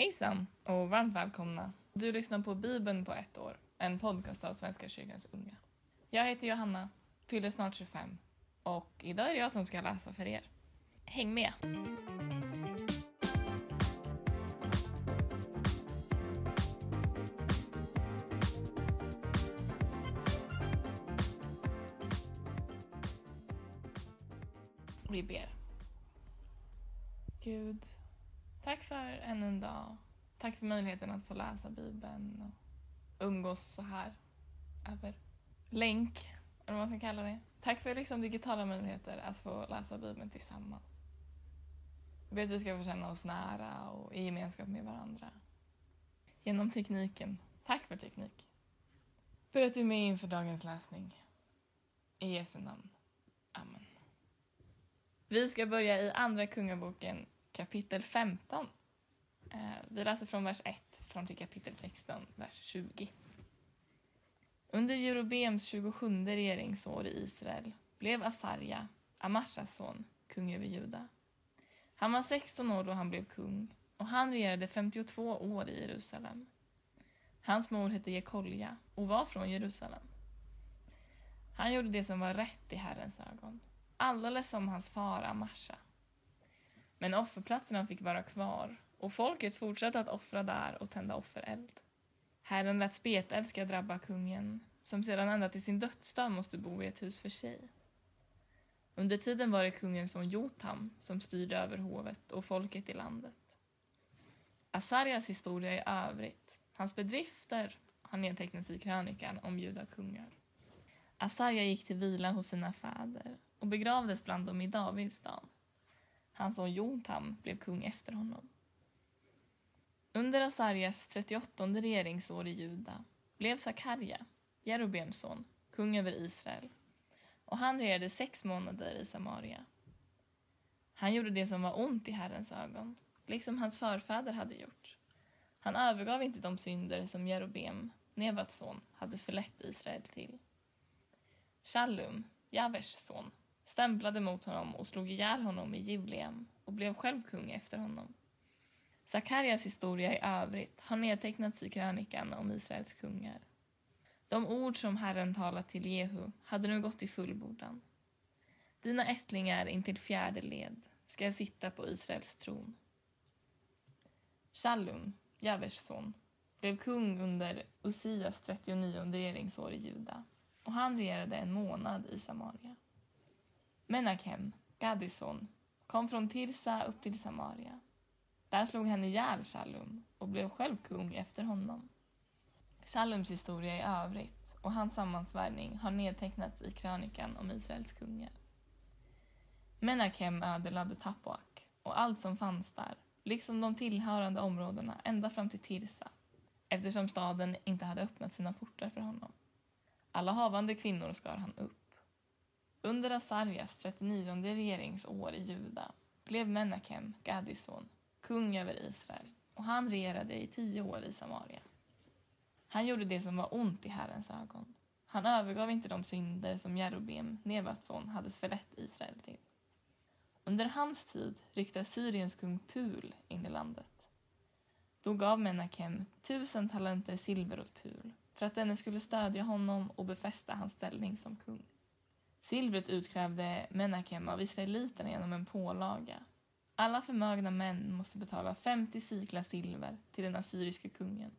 Hejsan och varmt välkomna. Du lyssnar på Bibeln på ett år, en podcast av Svenska kyrkans unga. Jag heter Johanna, fyller snart 25 och idag är det jag som ska läsa för er. Häng med! Vi ber. Gud, tack för ännu en dag. Tack för möjligheten att få läsa Bibeln och umgås så här över länk, eller vad man ska kalla det. Tack för liksom digitala möjligheter att få läsa Bibeln tillsammans. Jag ber att vi ska få känna oss nära och i gemenskap med varandra. Genom tekniken. Tack för teknik. För att du är med inför dagens läsning. I Jesu namn. Amen. Vi ska börja i Andra Kungaboken kapitel 15. Eh, vi läser från vers 1 fram till kapitel 16, vers 20. Under Jerobeams 27 regeringsår i Israel blev Asarja, Amashas son, kung över Juda. Han var 16 år då han blev kung och han regerade 52 år i Jerusalem. Hans mor hette Jekolja och var från Jerusalem. Han gjorde det som var rätt i Herrens ögon, alldeles som hans far Amasha. Men offerplatserna fick vara kvar och folket fortsatte att offra där och tända offereld. Herren lät spetälska drabba kungen, som sedan ända till sin dödsdag måste bo i ett hus för sig. Under tiden var det kungens son Jotam som styrde över hovet och folket i landet. Asarjas historia i övrigt, hans bedrifter, har nedtecknats i krönikan om judakungar. Asarja gick till vila hos sina fäder och begravdes bland dem i Davids stad. Hans son Jontam blev kung efter honom. Under Asarjas 38 regeringsår i Juda blev Sakarja, Jerobeams son, kung över Israel och han regerade sex månader i Samaria. Han gjorde det som var ont i Herrens ögon, liksom hans förfäder hade gjort. Han övergav inte de synder som Jerobem, Nevats son, hade förlett Israel till. Shallum, Javers son, stämplade mot honom och slog ihjäl honom i Givleam och blev själv kung efter honom. Sakarias historia i övrigt har nedtecknats i krönikan om Israels kungar. De ord som Herren talat till Jehu hade nu gått i fullbordan. Dina ättlingar intill fjärde led ska sitta på Israels tron. Shallum, Javers son, blev kung under Usias 39 regeringsår i Juda och han regerade en månad i Samaria. Menachem, Gadis son, kom från Tirsa upp till Samaria. Där slog han ihjäl Shallum och blev själv kung efter honom. Shallums historia i övrigt och hans sammansvärjning har nedtecknats i krönikan om Israels kungar. Menachem ödelade Tapuak och allt som fanns där, liksom de tillhörande områdena ända fram till Tirsa, eftersom staden inte hade öppnat sina portar för honom. Alla havande kvinnor skar han upp. Under Asarjas 39 regeringsår i Juda blev Menachem, Gadis son, kung över Israel och han regerade i tio år i Samaria. Han gjorde det som var ont i Herrens ögon. Han övergav inte de synder som Jerobem, Nevats son, hade förlett Israel till. Under hans tid ryckte Syriens kung Pul in i landet. Då gav Menachem tusen talenter silver åt Pul för att denne skulle stödja honom och befästa hans ställning som kung. Silvret utkrävde Menachem av israeliterna genom en pålaga. Alla förmögna män måste betala 50 siklar silver till den assyriske kungen.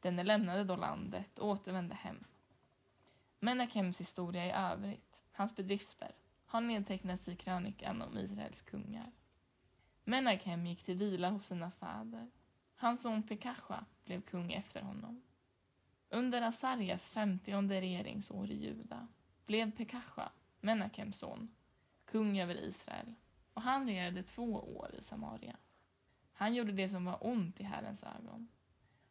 Denne lämnade då landet och återvände hem. Menachems historia i övrigt, hans bedrifter, har nedtecknats i krönikan om Israels kungar. Menachem gick till vila hos sina fäder. Hans son Pekasha blev kung efter honom. Under Asarjas femtionde regeringsår i Juda blev Pekasha, Menakems son, kung över Israel och han regerade två år i Samaria. Han gjorde det som var ont i Herrens ögon.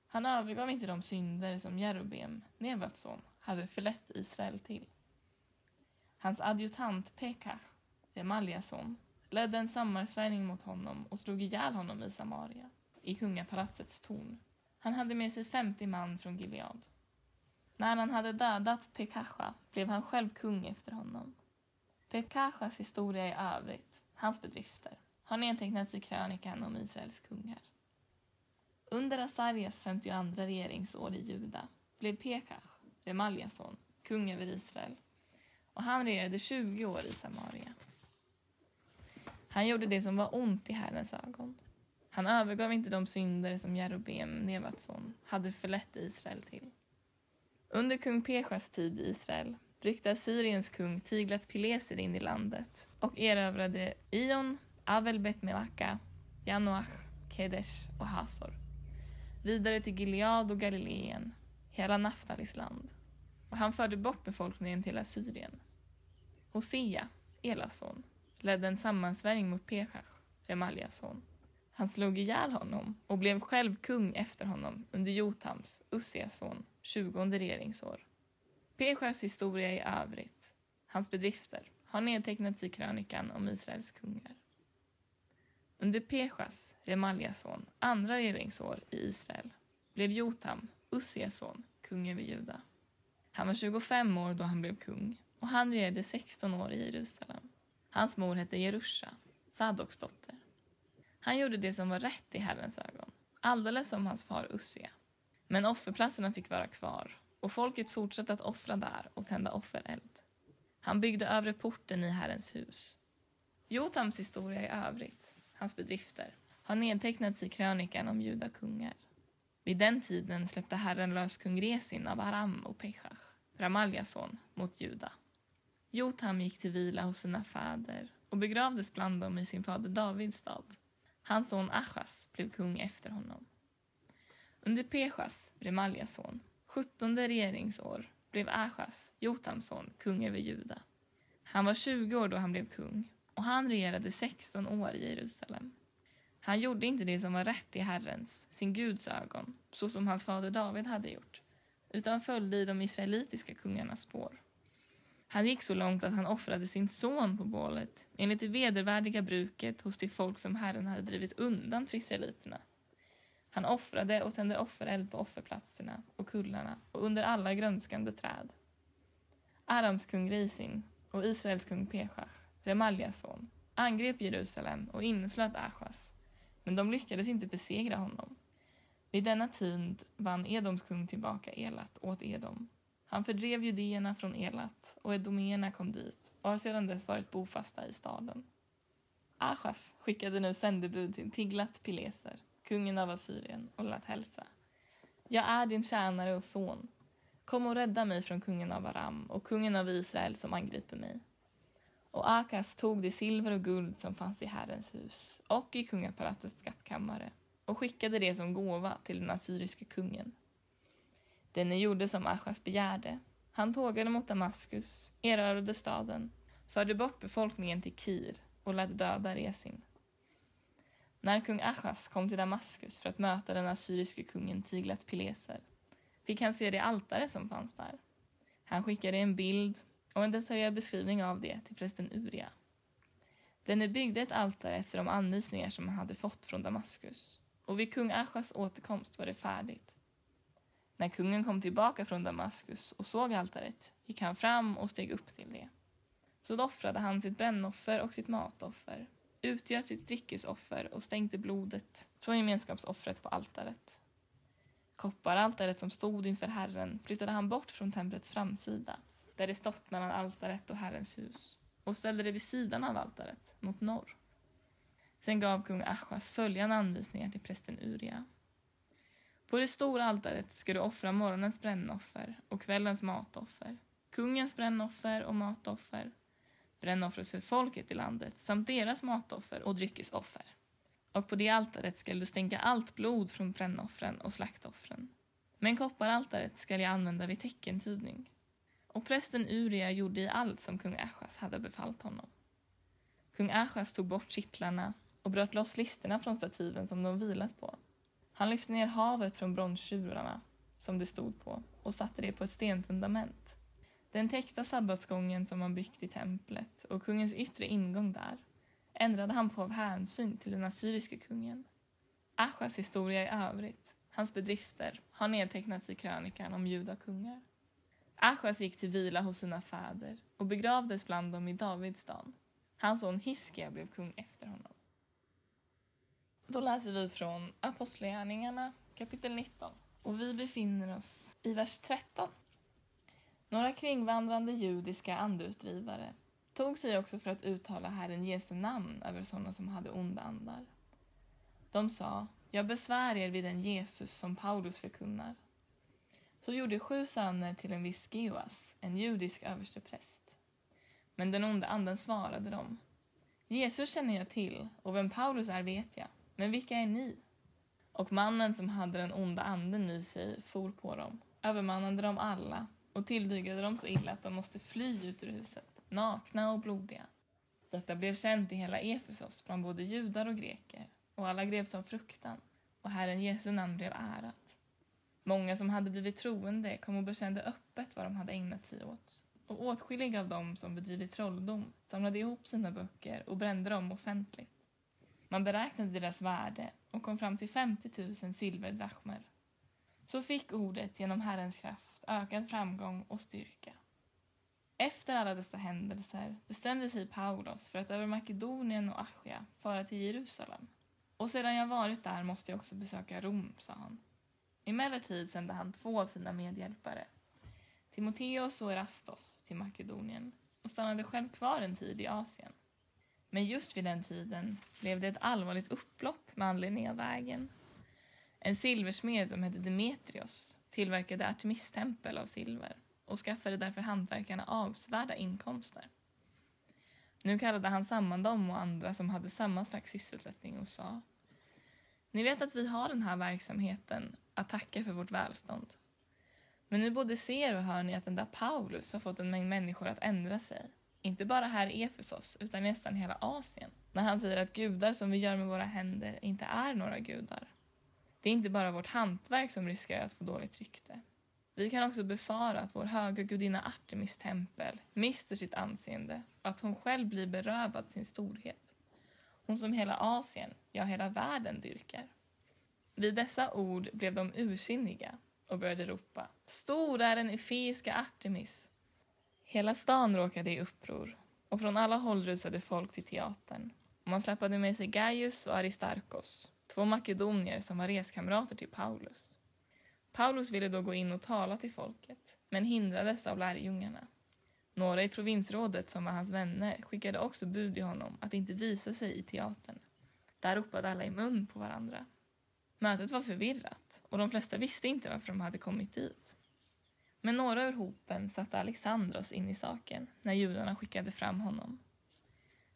Han övergav inte de synder som Jerobem, Nevats son, hade förlett Israel till. Hans adjutant Pekach, Remalias son, ledde en sammansvärjning mot honom och slog ihjäl honom i Samaria, i kungapalatsets torn. Han hade med sig 50 man från Gilead. När han hade dödat Pekasha blev han själv kung efter honom. Pekashas historia i övrigt, hans bedrifter, har nedtecknats i krönikan om Israels kungar. Under Asarjas 52 regeringsår i Juda blev Pekash, Remaljas son, kung över Israel och han regerade 20 år i Samaria. Han gjorde det som var ont i Herrens ögon. Han övergav inte de synder som Jerobeam, Nevats son, hade förlett Israel till. Under kung Peshas tid i Israel ryckte Assyriens kung Tiglat Pileser in i landet och erövrade Ion, Avel Bet Melaka, Janoach, Kedesh och Hazor, Vidare till Gilead och Galileen, hela Naftalis land. Och han förde bort befolkningen till Assyrien. Hosea, Elas son, ledde en sammansvärjning mot Pechach, Remaljas son. Han slog ihjäl honom och blev själv kung efter honom under Jotams, Ussias son, tjugonde regeringsår. Pesjas historia i övrigt, hans bedrifter, har nedtecknats i krönikan om Israels kungar. Under Pesjas, Remaljas son, andra regeringsår i Israel blev Jotam, Ussias son, kung över Juda. Han var 25 år då han blev kung och han regerade 16 år i Jerusalem. Hans mor hette Jerusha, Sadoks dotter. Han gjorde det som var rätt i Herrens ögon, alldeles som hans far Ussia. Men offerplatserna fick vara kvar och folket fortsatte att offra där och tända offereld. Han byggde övre porten i Herrens hus. Jotams historia i övrigt, hans bedrifter, har nedtecknats i krönikan om judakungar. Vid den tiden släppte Herren lös kung Resin av Aram och Pechach, Ramaljas son, mot Juda. Jotam gick till vila hos sina fäder och begravdes bland dem i sin fader Davids stad. Hans son Achas blev kung efter honom. Under Pechas, Remaljas son, sjuttonde regeringsår blev Achas, Jotams son, kung över Juda. Han var 20 år då han blev kung och han regerade 16 år i Jerusalem. Han gjorde inte det som var rätt i Herrens, sin Guds ögon, så som hans fader David hade gjort, utan följde i de israelitiska kungarnas spår. Han gick så långt att han offrade sin son på bålet enligt det vedervärdiga bruket hos det folk som Herren hade drivit undan för israeliterna. Han offrade och tände offereld på offerplatserna och kullarna och under alla grönskande träd. Arams kung Risin och Israels kung Peshach, Remaljas son, angrep Jerusalem och inneslöt Achas, men de lyckades inte besegra honom. Vid denna tid vann Edoms kung tillbaka Elat åt Edom han fördrev judéerna från Elat och edoméerna kom dit och har sedan dess varit bofasta i staden. Achas skickade nu sändebud till Tiglat Pileser, kungen av Assyrien, och lät hälsa. Jag är din tjänare och son. Kom och rädda mig från kungen av Aram och kungen av Israel som angriper mig. Och Akas tog det silver och guld som fanns i Herrens hus och i kungapalatsets skattkammare och skickade det som gåva till den assyriske kungen. Denne gjorde som Achas begärde. Han tågade mot Damaskus, erövrade staden, förde bort befolkningen till Kir och lät döda Resin. När kung Achas kom till Damaskus för att möta den assyriske kungen Tiglat Pileser fick han se det altare som fanns där. Han skickade en bild och en detaljerad beskrivning av det till prästen Uria. Denne byggde ett altare efter de anvisningar som han hade fått från Damaskus och vid kung Achas återkomst var det färdigt. När kungen kom tillbaka från Damaskus och såg altaret gick han fram och steg upp till det. Så offrade han sitt brännoffer och sitt matoffer, utgöt sitt drickesoffer och stänkte blodet från gemenskapsoffret på altaret. Kopparaltaret som stod inför Herren flyttade han bort från templets framsida, där det stått mellan altaret och Herrens hus, och ställde det vid sidan av altaret, mot norr. Sen gav kung Achas följande anvisningar till prästen Uria. På det stora altaret ska du offra morgonens brännoffer och kvällens matoffer, kungens brännoffer och matoffer, brännoffret för folket i landet samt deras matoffer och dryckesoffer. Och på det altaret skall du stänka allt blod från brännoffren och slaktoffren. Men kopparaltaret skall jag använda vid teckentydning. Och prästen Uria gjorde i allt som kung Achas hade befallt honom. Kung Achas tog bort kittlarna och bröt loss listerna från stativen som de vilat på han lyfte ner havet från bronstjurarna som det stod på och satte det på ett stenfundament. Den täckta sabbatsgången som man byggt i templet och kungens yttre ingång där ändrade han på av hänsyn till den assyriske kungen. Achas historia i övrigt, hans bedrifter, har nedtecknats i krönikan om judakungar. Achas gick till vila hos sina fäder och begravdes bland dem i Davids stad. Hans son Hiskia blev kung efter honom. Då läser vi från Apostlagärningarna kapitel 19 och vi befinner oss i vers 13. Några kringvandrande judiska andeutdrivare tog sig också för att uttala Herren Jesu namn över sådana som hade onda andar. De sa, jag besvär er vid den Jesus som Paulus förkunnar. Så gjorde sju söner till en viss Geoas, en judisk överstepräst. Men den onda anden svarade dem, Jesus känner jag till och vem Paulus är vet jag, men vilka är ni? Och mannen som hade den onda anden i sig for på dem, övermannade dem alla och tillbygade dem så illa att de måste fly ut ur huset, nakna och blodiga. Detta blev känt i hela Efesos bland både judar och greker, och alla greps av fruktan, och Herren Jesu namn blev ärat. Många som hade blivit troende kom och bekände öppet vad de hade ägnat sig åt, och åtskilliga av dem som bedrivit trolldom samlade ihop sina böcker och brände dem offentligt. Man beräknade deras värde och kom fram till 50 000 silverdrachmer. Så fick ordet genom Herrens kraft ökad framgång och styrka. Efter alla dessa händelser bestämde sig Paulus för att över Makedonien och Aschia föra till Jerusalem. Och sedan jag varit där måste jag också besöka Rom, sa han. Emellertid sände han två av sina medhjälpare, Timoteus och Erastos, till Makedonien och stannade själv kvar en tid i Asien. Men just vid den tiden blev det ett allvarligt upplopp med anledning av vägen. En silversmed som hette Demetrios tillverkade Artemistempel av silver och skaffade därför hantverkarna avsevärda inkomster. Nu kallade han samman dem och andra som hade samma slags sysselsättning och sa Ni vet att vi har den här verksamheten att tacka för vårt välstånd. Men nu både ser och hör ni att den där Paulus har fått en mängd människor att ändra sig. Inte bara här i Efesos, utan nästan hela Asien. När han säger att gudar som vi gör med våra händer inte är några gudar. Det är inte bara vårt hantverk som riskerar att få dåligt rykte. Vi kan också befara att vår höga gudinna Artemis tempel mister sitt anseende och att hon själv blir berövad sin storhet. Hon som hela Asien, ja hela världen dyrkar. Vid dessa ord blev de ursinniga och började ropa Stor är den efeiska Artemis! Hela stan råkade i uppror och från alla håll rusade folk till teatern. Och man släpade med sig Gaius och Aristarkos, två makedonier som var reskamrater till Paulus. Paulus ville då gå in och tala till folket, men hindrades av lärjungarna. Några i provinsrådet som var hans vänner skickade också bud i honom att inte visa sig i teatern. Där ropade alla i mun på varandra. Mötet var förvirrat och de flesta visste inte varför de hade kommit dit. Men några ur hopen satte Alexandros in i saken när judarna skickade fram honom.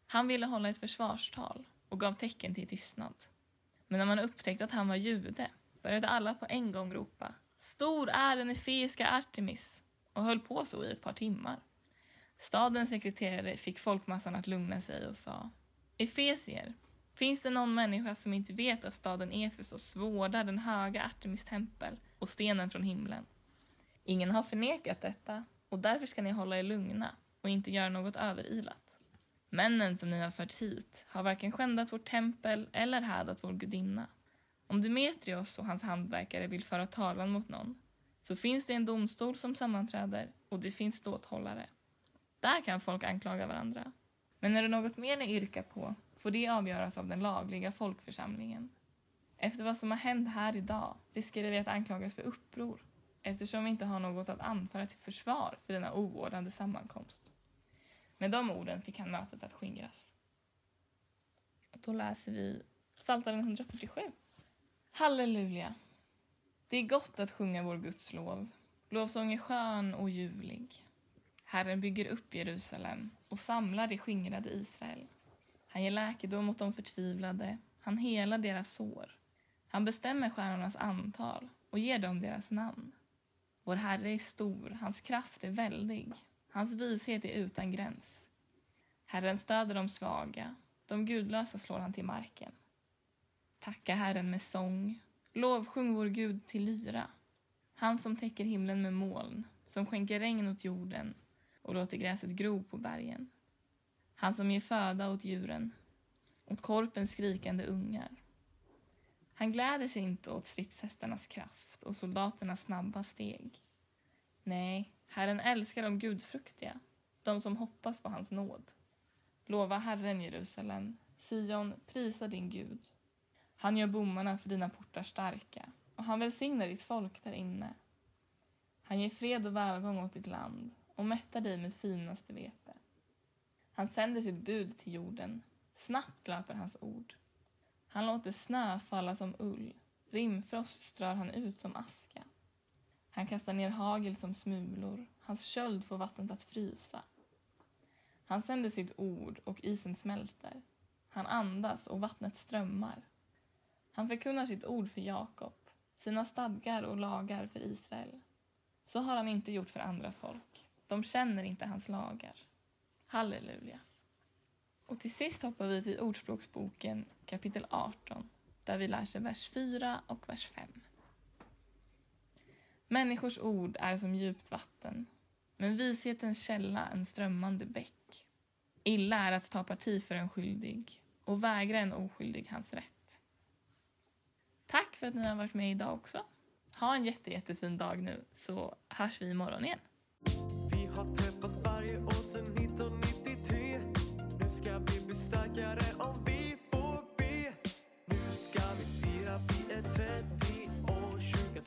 Han ville hålla ett försvarstal och gav tecken till tystnad. Men när man upptäckte att han var jude började alla på en gång ropa Stor är den efeiska Artemis och höll på så i ett par timmar. Stadens sekreterare fick folkmassan att lugna sig och sa Efesier, finns det någon människa som inte vet att staden Efesos vårdar den höga Artemis tempel och stenen från himlen? Ingen har förnekat detta och därför ska ni hålla er lugna och inte göra något överilat. Männen som ni har fört hit har varken skändat vårt tempel eller härdat vår gudinna. Om Demetrios och hans handverkare vill föra talan mot någon så finns det en domstol som sammanträder och det finns ståthållare. Där kan folk anklaga varandra. Men är det något mer ni yrkar på får det avgöras av den lagliga folkförsamlingen. Efter vad som har hänt här idag riskerar vi att anklagas för uppror eftersom vi inte har något att anföra till försvar för denna oordnade sammankomst. Med de orden fick han mötet att skingras. Och Då läser vi Psaltaren 147. Halleluja! Det är gott att sjunga vår Guds lov. Lovsång är skön och ljuvlig. Herren bygger upp Jerusalem och samlar det skingrade Israel. Han ger läkedom åt de förtvivlade, han helar deras sår. Han bestämmer stjärnornas antal och ger dem deras namn. Vår Herre är stor, hans kraft är väldig, hans vishet är utan gräns. Herren stöder de svaga, de gudlösa slår han till marken. Tacka Herren med sång, lovsjung vår Gud till lyra. Han som täcker himlen med moln, som skänker regn åt jorden och låter gräset gro på bergen. Han som ger föda åt djuren, åt korpens skrikande ungar. Han gläder sig inte åt stridshästarnas kraft och soldaternas snabba steg. Nej, Herren älskar de gudfruktiga, de som hoppas på hans nåd. Lova Herren, Jerusalem, Sion, prisa din Gud. Han gör bommarna för dina portar starka och han välsignar ditt folk där inne. Han ger fred och välgång åt ditt land och mättar dig med finaste vete. Han sänder sitt bud till jorden, snabbt löper hans ord. Han låter snö falla som ull, rimfrost strör han ut som aska. Han kastar ner hagel som smulor, hans köld får vattnet att frysa. Han sänder sitt ord och isen smälter. Han andas och vattnet strömmar. Han förkunnar sitt ord för Jakob, sina stadgar och lagar för Israel. Så har han inte gjort för andra folk. De känner inte hans lagar. Halleluja. Och till sist hoppar vi till Ordspråksboken kapitel 18 där vi lär sig vers 4 och vers 5. Människors ord är som djupt vatten, men vishetens källa en strömmande bäck. Illa är att ta parti för en skyldig och vägra en oskyldig hans rätt. Tack för att ni har varit med idag också. Ha en jätte, jättefin dag nu så hörs vi imorgon igen.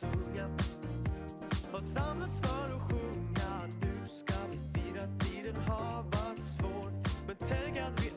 stuga och samlas för att sjunga. Nu ska vi fira, tiden har varit svår. Men tänk att vi